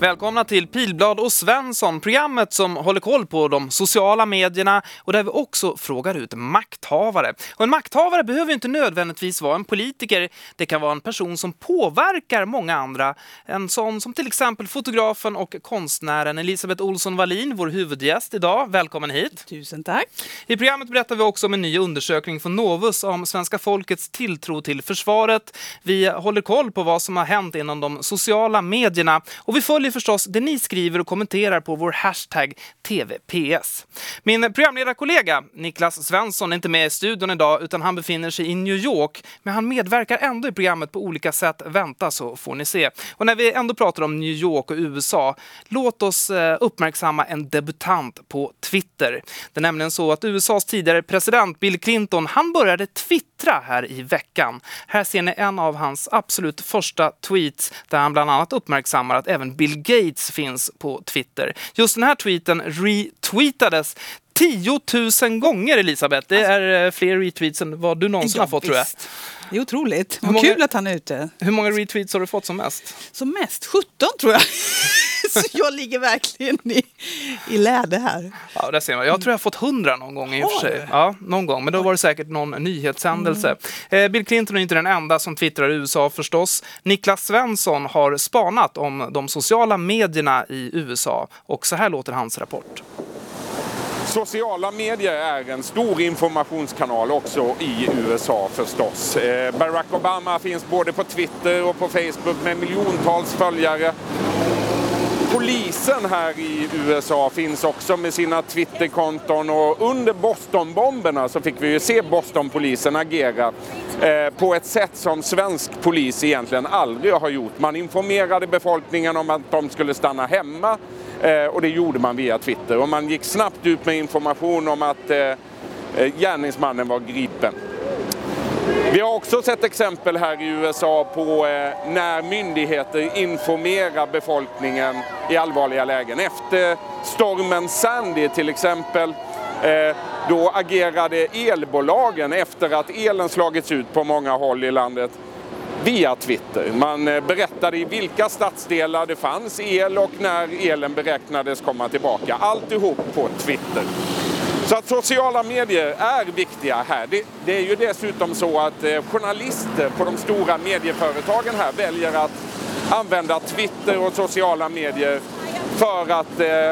Välkomna till Pilblad och Svensson, programmet som håller koll på de sociala medierna och där vi också frågar ut makthavare. Och en makthavare behöver inte nödvändigtvis vara en politiker. Det kan vara en person som påverkar många andra. En sån som till exempel fotografen och konstnären Elisabeth Olsson Wallin, vår huvudgäst idag. Välkommen hit! Tusen tack! I programmet berättar vi också om en ny undersökning från Novus om svenska folkets tilltro till försvaret. Vi håller koll på vad som har hänt inom de sociala medierna och vi följer förstås det ni skriver och kommenterar på vår hashtag TVPS. Min programledarkollega Niklas Svensson är inte med i studion idag utan han befinner sig i New York. Men han medverkar ändå i programmet på olika sätt. Vänta så får ni se. Och när vi ändå pratar om New York och USA, låt oss eh, uppmärksamma en debutant på Twitter. Det är nämligen så att USAs tidigare president Bill Clinton, han började twittra här i veckan. Här ser ni en av hans absolut första tweets där han bland annat uppmärksammar att även Bill Gates finns på Twitter. Just den här tweeten retweetades 10 000 gånger, Elisabeth. Det alltså- är eh, fler retweets än vad du någonsin ja, har fått, visst. tror jag. Det är otroligt. Vad många, kul att han är ute. Hur många retweets har du fått som mest? Som mest? 17 tror jag. Så jag ligger verkligen i, i läde här. Ja, där ser man. Jag tror jag har fått 100 någon gång i och för sig. Ja, någon gång. Men då var det säkert någon nyhetshändelse. Mm. Eh, Bill Clinton är inte den enda som twittrar i USA förstås. Niklas Svensson har spanat om de sociala medierna i USA. Och så här låter hans rapport. Sociala medier är en stor informationskanal också i USA förstås. Eh, Barack Obama finns både på Twitter och på Facebook med miljontals följare. Polisen här i USA finns också med sina Twitterkonton och under Bostonbomberna så fick vi ju se Bostonpolisen agera eh, på ett sätt som svensk polis egentligen aldrig har gjort. Man informerade befolkningen om att de skulle stanna hemma Eh, och det gjorde man via Twitter. Och man gick snabbt ut med information om att eh, eh gärningsmannen var gripen. Vi har också sett exempel här i USA på eh, när myndigheter informerar befolkningen i allvarliga lägen. Efter stormen Sandy till exempel, eh, då agerade elbolagen efter att elen slagits ut på många håll i landet via Twitter. Man eh, berättade i vilka stadsdelar det fanns el och när elen beräknades komma tillbaka. Alltihop på Twitter. Så att sociala medier är viktiga här. Det, det är ju dessutom så att eh, journalister på de stora medieföretagen här väljer att använda Twitter och sociala medier för att eh,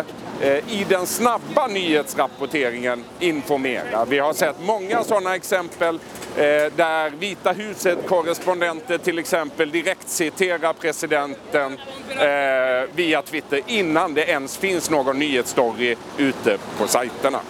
eh i den snabba nyhetsrapporteringen informera. Vi har sett många sådana exempel eh, där Vita huset-korrespondenter till exempel direkt citerar presidenten eh, via Twitter innan det ens finns någon nyhetsstory ute på sajterna.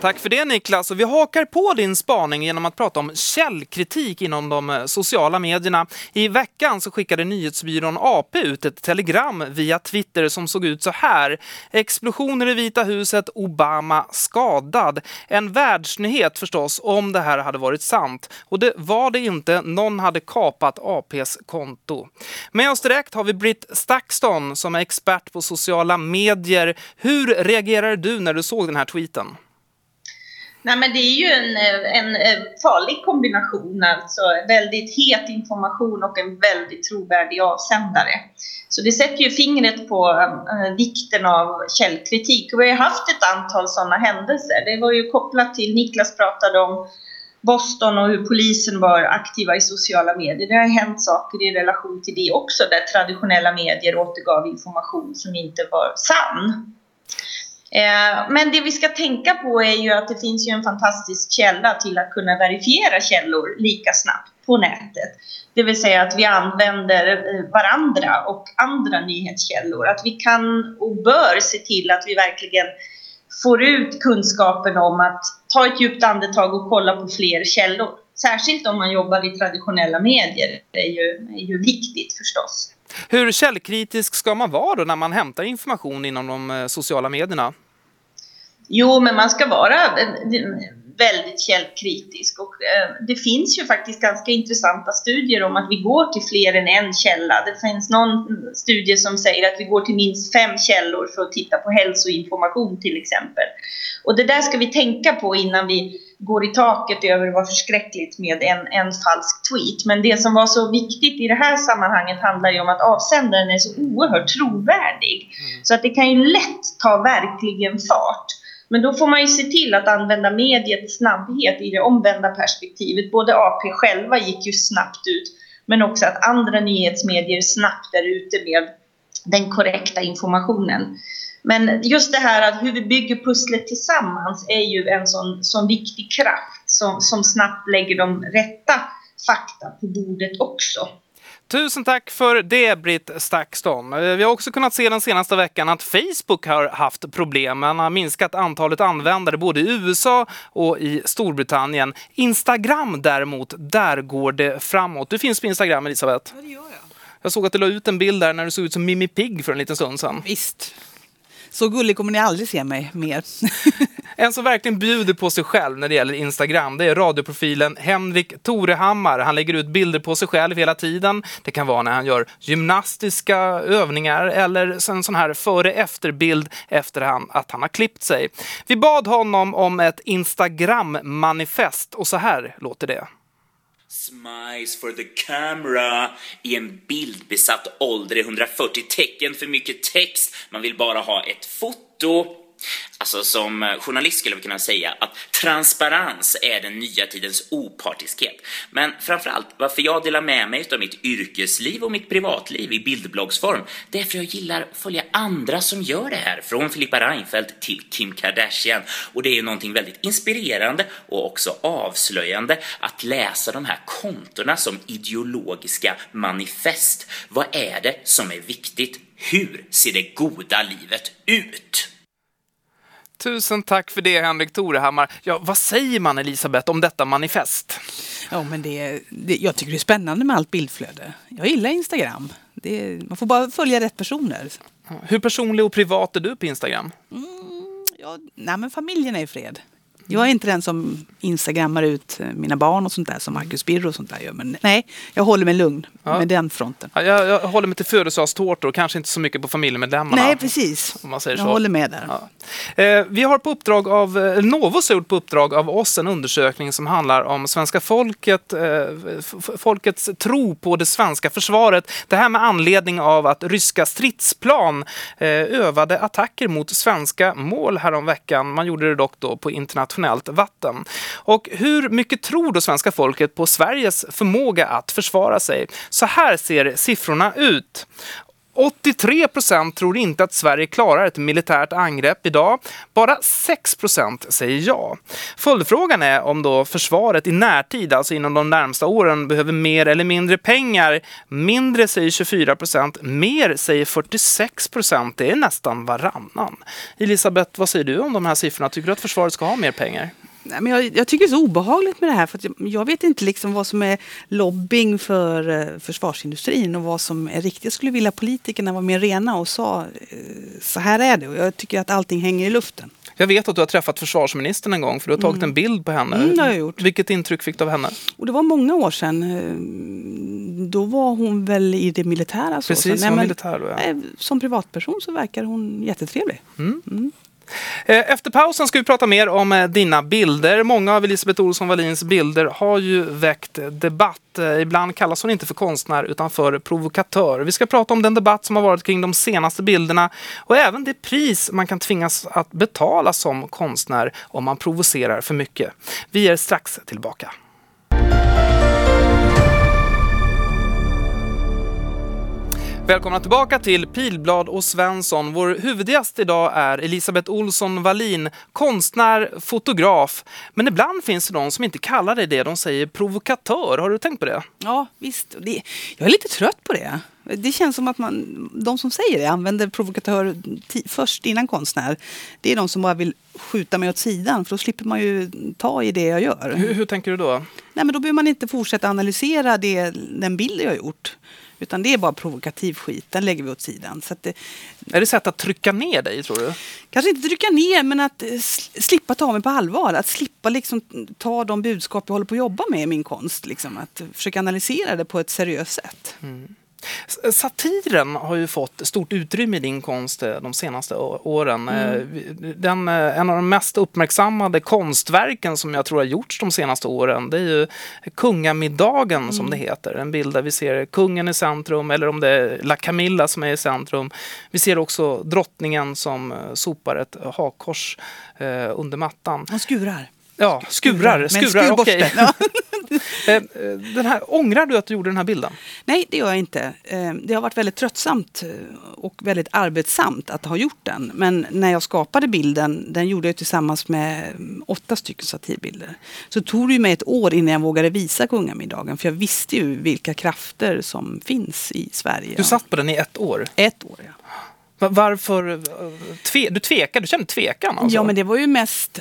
Tack för det Niklas. Och vi hakar på din spaning genom att prata om källkritik inom de eh, sociala medierna. I veckan så skickade nyhetsbyrån AP ut ett telegram via Twitter som såg ut så här. Explosioner i Vita huset, Obama skadad. En världsnyhet förstås om det här hade varit sant. Och det var det inte. Någon hade kapat APs konto. Med oss direkt har vi Britt Stakston som är expert på sociala medier. Hur reagerade du när du såg den här tweeten? Nej, men det är ju en, eh, en, eh, farlig kombination, alltså väldigt het information och en väldigt trovärdig avsändare. Så det sätter ju fingret på äh, vikten av källkritik. Och vi har haft ett antal sådana händelser. Det var ju kopplat till, Niklas pratade om Boston och hur polisen var aktiva i sociala medier. Det har hänt saker i relation till det också, där traditionella medier återgav information som inte var sann. Eh, men det vi ska tänka på är ju att det finns ju en fantastisk källa till att kunna verifiera källor lika snabbt på nätet. Det vill säga att vi använder eh, varandra och andra nyhetskällor. Att vi kan och bör se till att vi verkligen får ut kunskapen om att ta ett djupt andetag och kolla på fler källor. Särskilt om man jobbar i traditionella medier. Det är ju, är ju viktigt förstås. Hur källkritisk ska man vara då när man hämtar information inom de eh, sociala medierna? Jo, men man ska vara... väldigt källkritisk och eh, det finns ju faktiskt ganska intressanta studier om att vi går till fler än en källa. Det finns någon studie som säger att vi går till minst fem källor för att titta på hälsoinformation till exempel. Och det där ska vi tänka på innan vi går i taket över vad förskräckligt med en, en falsk tweet. Men det som var så viktigt i det här sammanhanget handlar ju om att avsändaren är så oerhört trovärdig. Mm. Så att det kan ju lätt ta verkligen fart. Men då får man ju se till att använda mediets snabbhet i det omvända perspektivet. Både AP själva gick ju snabbt ut, men också att andra nyhetsmedier snabbt är ute med den korrekta informationen. Men just det här att hur vi bygger pusslet tillsammans är ju en sån, sån viktig kraft som, som snabbt lägger de rätta fakta på bordet också. Tusen tack för det, Britt Stakston. Eh, vi har också kunnat se den senaste veckan att Facebook har haft problem. Man har minskat antalet användare både i USA och i Storbritannien. Instagram däremot, där går det framåt. Du finns på Instagram, Elisabeth. Ja, det gör jag. Jag såg att du la ut en bild där när du såg ut som Mimmi Pigg för en liten stund sedan. Visst. Så gullig kommer ni aldrig se mig mer. En som verkligen bjuder på sig själv när det gäller Instagram, det är radioprofilen Henrik Torehammar. Han lägger ut bilder på sig själv hela tiden. Det kan vara när han gör gymnastiska övningar eller en sån här före efter-bild efter att han har klippt sig. Vi bad honom om ett Instagram-manifest och så här låter det. Smiles for the camera i en bildbesatt ålder är 140 tecken för mycket text. Man vill bara ha ett foto Alltså som eh, journalist skulle vi kunna säga att transparens är den nya tidens opartiskhet. Men framförallt varför jag delar med mig av mitt yrkesliv och mitt privatliv i bildbloggsform, det är för jag gillar att följa andra som gör det här, från Filippa Reinfeldt till Kim Kardashian. Och det är ju någonting väldigt inspirerande och också avslöjande att läsa de här kontona som ideologiska manifest. Vad är det som är viktigt? Hur ser det goda livet ut? Tusen tack för det, Henrik Torehammar. Ja, vad säger man, Elisabeth, om detta manifest? Ja, men det, det, jag tycker det är spännande med allt bildflöde. Jag gillar Instagram. Det, man får bara följa rätt personer. Hur personlig och privat är du på Instagram? Mm, ja, nej, men familjen är i fred. Jag är inte den som instagrammar ut eh, mina barn och sånt där som Marcus Birro och sånt där gör. Men nej, jag håller mig lugn ja. med den fronten. Ja, jag, jag håller mig till födelsedagstårtor, kanske inte så mycket på familjemedlemmarna. Nej, precis. Om man säger jag så. håller med där. Ja. Eh, vi har på uppdrag av, eh, Novus har gjort på uppdrag av oss en undersökning som handlar om svenska folket, eh, folkets tro på det svenska försvaret. Det här med anledning av att ryska stridsplan eh, övade attacker mot svenska mål häromveckan. Man gjorde det dock då på internationellt internationellt vatten. Och hur mycket tror då svenska folket på Sveriges förmåga att försvara sig? Så här ser siffrorna ut. 83 procent tror inte att Sverige klarar ett militärt angrepp idag. Bara 6 procent säger ja. Följdfrågan är om då försvaret i närtid, alltså inom de närmsta åren, behöver mer eller mindre pengar. Mindre säger 24 procent, mer säger 46 procent. Det är nästan varannan. Elisabeth, vad säger du om de här siffrorna? Tycker du att försvaret ska ha mer pengar? Nej, men jag, jag, tycker det är så obehagligt med det här. För jag, jag, vet inte liksom vad som är lobbying för eh, försvarsindustrin och vad som är riktigt. Jag skulle vilja politikerna var mer rena och sa eh, så här är det. Och jag tycker att allting hänger i luften. Jag vet att du har träffat försvarsministern en gång för du har tagit mm. en bild på henne. Mm, det har jag gjort. Vilket intryck fick du av henne? Och det var många år sedan. Eh, då var hon väl i det militära. Så. Precis, så, nej, men, militär då, ja. Som privatperson så verkar hon jättetrevlig. Mm. Eh, efter pausen ska vi prata mer om eh, dina bilder. Många av Elisabeth Olsson Wallins bilder har ju väckt debatt. Eh, ibland kallas hon inte för konstnär utan för provokatör. Vi ska prata om den debatt som har varit kring de senaste bilderna och även det pris man kan tvingas att betala som konstnär om man provocerar för mycket. Vi är strax tillbaka. Välkomna tillbaka till Pilblad och Svensson. Vår huvudgäst idag är Elisabeth Olsson Wallin, konstnär, fotograf. Men ibland finns det de som inte kallar dig det, de säger provokatör. Har du tänkt på det? Ja, visst. Det, jag är lite trött på det. Det känns som att man, de som säger det använder provokatör först innan konstnär. Det är de som bara vill skjuta mig åt sidan för då slipper man ju ta i det jag gör. Hur, hur tänker du då? Nej, men då behöver man inte fortsätta analysera det, den bild jag har gjort. Utan det är bara provokativ skit, den lägger vi åt sidan. Så det, Är det sätt att trycka ner dig, tror du? kanske inte trycka ner, men att eh, sl- slippa ta mig på allvar. Att slippa liksom ta de budskap jag håller på att jobba med i min konst. Liksom. Att försöka analysera det på ett seriöst sätt. S- Satiren har ju fått stort utrymme i din konst eh, de senaste åren. Eh, vi- Den, eh, en av de mest uppmärksammade konstverken som jag tror har gjorts de senaste åren det är ju Kungamiddagen som det heter. En bild där vi ser kungen i centrum eller om det är La Camilla som är i centrum. Vi ser också drottningen som sopar ett hakkors under mattan. Och skurar. Ja, skurar. Skurar skurborste. okej. Eh, den här, ångrar du att du gjorde den här bilden? Nej, det gör jag inte. Eh, Det har varit väldigt tröttsamt eh, och väldigt arbetsamt att ha gjort den. Men när jag skapade bilden, den gjorde jag tillsammans med mm, åtta stycken satirbilder. Så tog det ju mig ett år innan jag vågade visa kungamiddagen. För jag visste ju vilka krafter som finns i Sverige. Du satt på den i ett år. Ett år, ja. Va- Varför? Tve, du tvekade, du kände tvekan alltså? Ja, men det var ju mest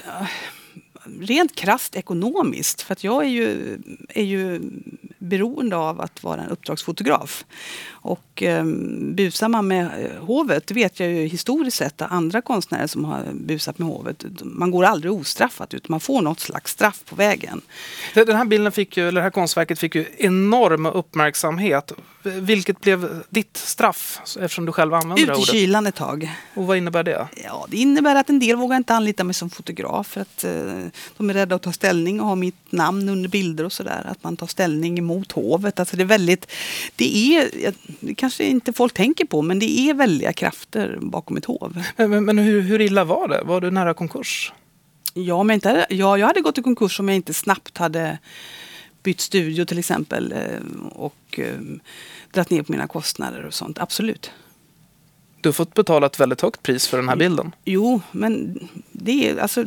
rent krasst ekonomiskt. För att jag är ju, är ju beroende av att vara en uppdragsfotograf. Och eh, busar man med eh, hovet, det vet jag ju historiskt sett andra konstnärer som har busat med hovet. Man går aldrig ostraffat utan man får något slags straff på vägen. Den här bilden fick ju, eller det här konstverket fick ju enorm uppmärksamhet. Vilket blev ditt straff eftersom du själv använde Ut det i ordet? kylan ett tag. Och vad innebär det? Ja, det innebär att en del vågar inte anlita mig som fotograf för att eh, de är rädda att ta ställning och ha mitt namn under bilder och sådär. Att man tar ställning emot hovet. Alltså det är väldigt, det är, det kanske inte folk tänker på, men det är väldiga krafter bakom ett hov. Men, men, men hur, hur illa var det? Var du nära konkurs? Ja, men inte, ja, jag hade gått i konkurs om jag inte snabbt hade bytt studio till exempel eh, och eh, dragit ner på mina kostnader och sånt. Absolut. Du har fått betala ett väldigt högt pris för den här bilden. Jo, men det är alltså...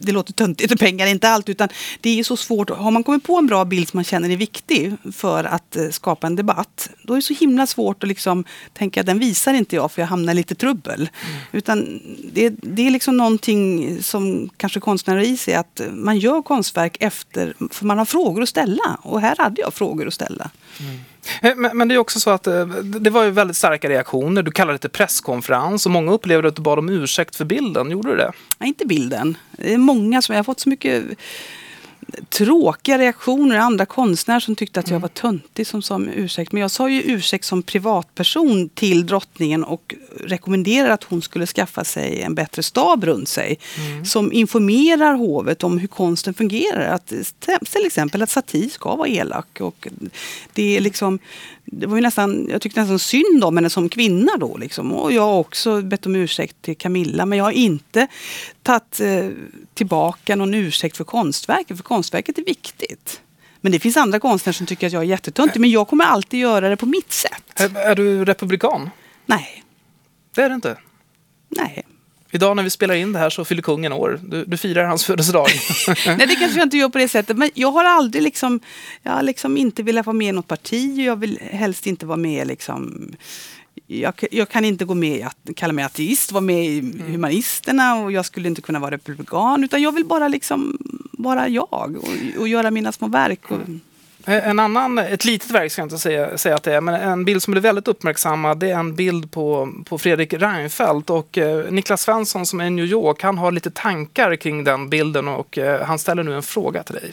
mm, Det låter töntigt och pengar är inte allt, utan det är så svårt. Har man kommit på en bra bild som man känner är viktig för att eh, skapa en debatt, då är det så himla svårt att liksom tänka den visar inte jag för jag hamnar i lite trubbel. Utan det, det är liksom någonting som kanske konstnärer i sig, att man gör konstverk efter, för man har frågor att ställa. Och här hade jag frågor att ställa. Eh, Eh, men, men det är också så att eh, det var ju väldigt starka reaktioner. Du kallade det till presskonferens och många upplevde att du bad om ursäkt för bilden. Gjorde du det? Nej, inte bilden. Det är många som, jag har fått så mycket tråkiga reaktioner. Andra konstnärer som tyckte att jag var töntig som sa med ursäkt. Men jag sa ju ursäkt som privatperson till drottningen och rekommenderade att hon skulle skaffa sig en bättre stab runt sig. Som informerar hovet om hur konsten fungerar. Att, till exempel att satir ska vara elak. Och det, är liksom, det var ju nästan, jag tyckte nästan synd om henne som kvinna då. Liksom. Och jag har också bett om ursäkt till Camilla. Men jag har inte tagit eh, tillbaka någon ursäkt för konstverket. För konstverket är viktigt. Men det finns andra konstnärer som tycker att jag är jättetöntig. Men jag kommer alltid göra det på mitt sätt. Är, är du republikan? Nej, Det är det inte. nej. Idag när vi spelar in det här så fyller kungen år. Du, du firar hans födelsedag. Nej, det kanske jag inte gör på det sättet. Men jag har aldrig liksom, jag har liksom inte velat vara med i något parti. och Jag vill helst inte vara med liksom, jag, jag kan inte gå med i att kalla mig ateist, vara med i Humanisterna och jag skulle inte kunna vara republikan. Utan jag vill bara liksom vara jag och, och göra mina små verk. Och, Eh, Eh, en annan, ett litet verk ska jag inte säga, säga att det är, men en bild som blev väldigt uppmärksammad det är en bild på, på Fredrik Reinfeldt. Och eh, Niklas Svensson som är i New York, han har lite tankar kring den bilden och eh, han ställer nu en fråga till dig.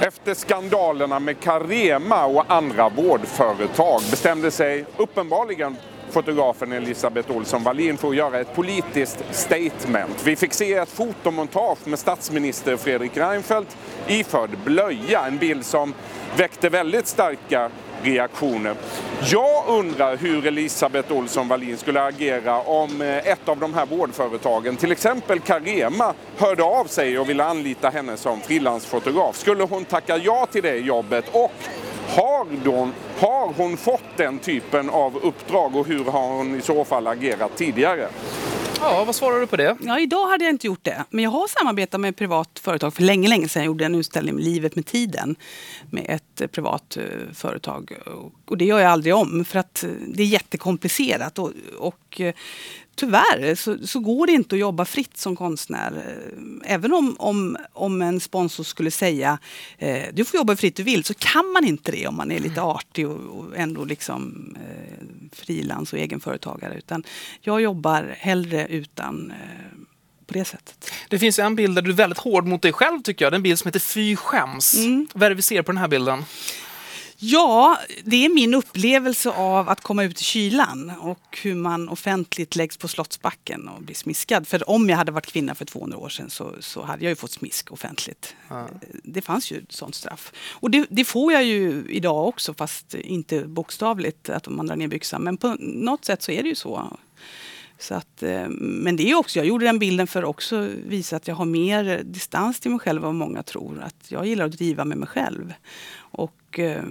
Efter skandalerna med Carema och andra vårdföretag bestämde sig uppenbarligen fotografen Elisabeth Olsson Wallin för att göra ett politiskt statement. Vi fick se ett fotomontage med statsminister Fredrik Reinfeldt iförd blöja. En bild som väckte väldigt starka reaktioner. Jag undrar hur Elisabeth Olsson Wallin skulle agera om eh, ett av de här vårdföretagen, till exempel Carema, hörde av sig och ville anlita henne som frilansfotograf. Skulle hon tacka ja till det jobbet och har hon, har hon fått den typen av uppdrag och hur har hon i så fall agerat tidigare? Ja, vad svarar du på det? ja, idag hade jag inte gjort det. Men jag har samarbetat med ett privat företag för länge, länge sedan. Jag gjorde en utställning med Livet med tiden med ett eh, privat eh, företag. Och- det gör jag aldrig om för att eh, det är jättekomplicerat. Och, och tyvärr så, så, går det inte att jobba fritt som konstnär. Eh, även om, om, om en sponsor skulle säga eh, du får jobba fritt du vill så kan man inte det om man är lite artig och, och ändå liksom eh, frilans och egenföretagare. Utan jag jobbar hellre utan eh, på det sättet. Det finns en bild där du är väldigt hård mot dig själv tycker jag. Det är en bild som heter Fy skäms. Mm. Vad är det vi ser på den här bilden? Ja, det är min upplevelse av att komma ut i kylan och hur man offentligt läggs på Slottsbacken och blir smiskad. För om jag hade varit kvinna för 200 år sedan så, så hade jag ju fått smisk offentligt. Ja. Det fanns ju sånt straff. Och det, det, får jag ju idag också fast inte bokstavligt att man drar ner byxan. Men på något sätt så är det ju så. Så att, eh, men det är också, jag gjorde den bilden för att också visa att jag har mer distans till mig själv än vad många tror. Att jag gillar att driva med mig själv. Och eh,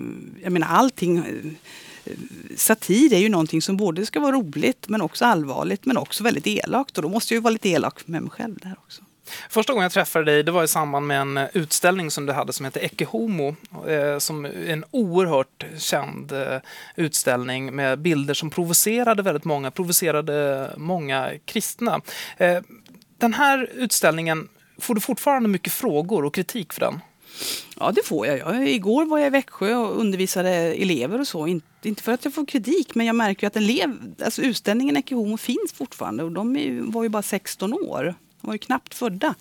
jag menar allting eh, satir är ju någonting som både ska vara roligt men också allvarligt men också väldigt elakt. Och då måste jag ju vara lite elak med mig själv där också. Första gången jag träffade dig det var i samband med en eh, utställning som du hade som heter Ecce Homo. Eh, som en oerhört känd eh, utställning med bilder som provocerade väldigt många, provocerade många kristna. Eh, den här utställningen, får du fortfarande mycket frågor och kritik för den? Ja, det får jag. jag. Igår var jag i Växjö och undervisade elever och så. Inte för att jag får kritik, men jag märker att elev, alltså utställningen Ecce Homo finns fortfarande och de var ju bara 16 år. De var ju knappt födda.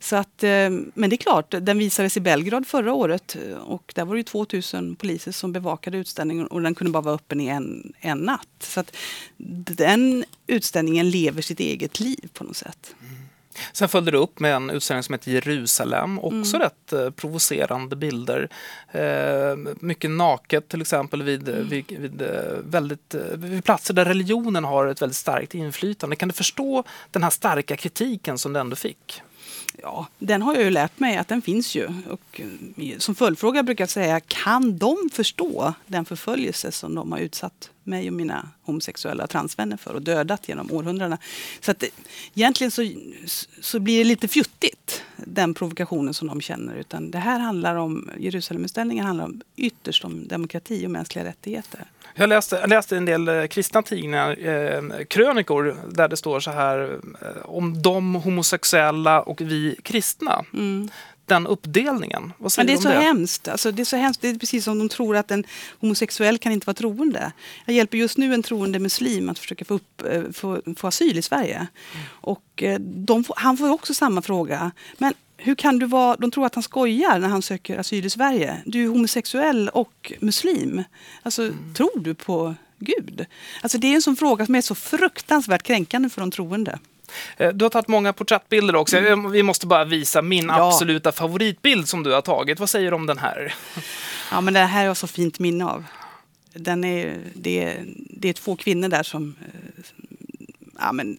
Så att, eh, men det är klart, den visades i Belgrad förra året eh, och där var det 2000 poliser som bevakade utställningen och den kunde bara vara öppen i en, en natt. Så att den utställningen lever sitt eget liv på något sätt. Sen följde du upp med en utställning som heter Jerusalem, också mm. rätt eh, provocerande bilder. Eh, mycket naket till exempel vid, mm. vid, vid, eh, väldigt, vid platser där religionen har ett väldigt starkt inflytande. Kan du förstå den här starka kritiken som du ändå fick? Ja, den har jag ju lärt mig att den finns ju. Och som följdfråga brukar jag säga, kan de förstå den förföljelse som de har utsatt mig och mina homosexuella transvänner för och dödat genom århundradena? Så att egentligen så, så blir det lite fjuttigt, den provokationen som de känner. Utan det här handlar om, Jerusalemutställningen handlar om ytterst om demokrati och mänskliga rättigheter. Jag läste, jag läste en del eh, kristna tidningar, eh, krönikor, där det står så här eh, om de homosexuella och vi kristna. Mm. Den uppdelningen. Vad säger Men det är så det? hemskt. Alltså, det är så hemskt. Det är precis som de tror att en homosexuell kan inte vara troende. Jag hjälper just nu en troende muslim att försöka få, upp, eh, få, få asyl i Sverige. Mm. Och de, han får också samma fråga. Men hur kan du vara, de tror att han skojar när han söker asyl i Sverige. Du är homosexuell och muslim. Alltså, mm. tror du på Gud? Alltså, det är en sån fråga som är så fruktansvärt kränkande för de troende. Eh, du har tagit många porträttbilder också. Mm. Vi måste bara visa min ja. absoluta favoritbild som du har tagit. Vad säger du om den här? Ja, men den här har jag så fint minne av. Den är, det, är, det är två kvinnor där som eh, ja, men,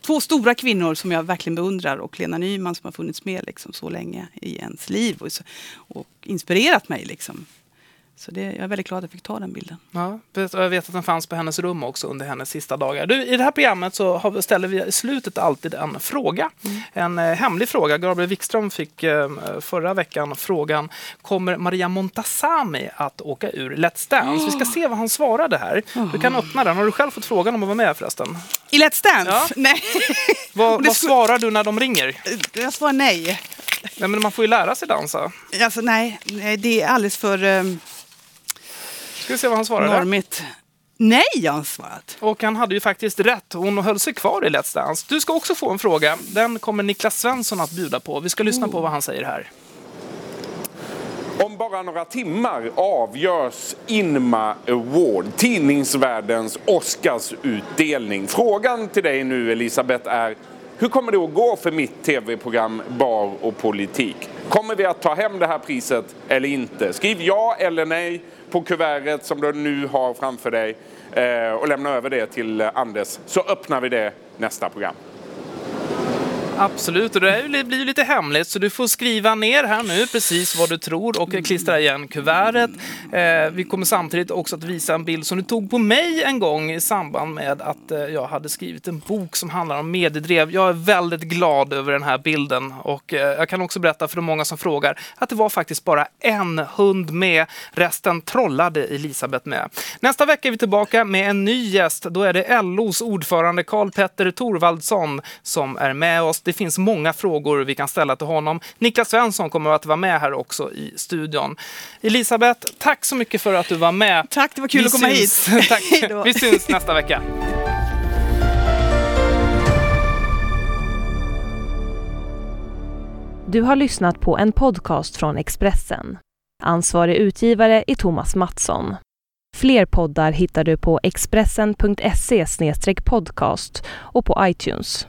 två stora kvinnor som jag verkligen beundrar och Lena Nyman som har funnits med liksom så länge i ens liv och, och inspirerat mig. Liksom. Så det, jag är väldigt glad att jag fick ta den bilden. Ja, jag vet att den fanns på hennes rum också under hennes sista dagar. Du, I det här programmet så ställer vi i slutet alltid en fråga. Mm. En eh, hemlig fråga. Gabriel Wikström fick eh, förra veckan frågan Kommer Maria Montazami att åka ur Let's Dance? Oh. Vi ska se vad han svarade här. Oh. Du kan öppna den. Har du själv fått frågan om att vara med förresten? I Let's Dance? Ja. Nej. vad, vad svarar du när de ringer? Jag svarar nej. Nej, men man får ju lära sig dansa. Alltså, nej, det är alldeles för... Um Ska vi se vad han svarade. Normigt. Nej, har han svarat. Och han hade ju faktiskt rätt. Hon höll sig kvar i Let's Dance. Du ska också få en fråga. Den kommer Niklas Svensson att bjuda på. Vi ska lyssna oh. på vad han säger här. Om bara några timmar avgörs Inma Award, tidningsvärldens Oscarsutdelning. Frågan till dig nu Elisabeth är, hur kommer det att gå för mitt tv-program Bar och politik? Kommer vi att ta hem det här priset eller inte? Skriv ja eller nej på kuvertet som du nu har framför dig eh, och lämna över det till Anders så öppnar vi det nästa program. Absolut, och det blir ju lite hemligt så du får skriva ner här nu precis vad du tror och klistra igen kuvertet. Eh, vi kommer samtidigt också att visa en bild som du tog på mig en gång i samband med att eh, jag hade skrivit en bok som handlar om mediedrev. Jag är väldigt glad över den här bilden och eh, jag kan också berätta för de många som frågar att det var faktiskt bara en hund med. Resten trollade Elisabeth med. Nästa vecka är vi tillbaka med en ny gäst. Då är det LOs ordförande Karl Petter Thorvaldsson som är med oss. Det finns många frågor vi kan ställa till honom. Niklas Svensson kommer att vara med här också i studion. Elisabeth, tack så mycket för att du var med. Tack, det var kul vi att komma syns. hit. tack. Vi syns nästa vecka. Du har lyssnat på en podcast från Expressen. Ansvarig utgivare är Thomas Mattsson. Fler poddar hittar du på expressen.se podcast och på iTunes.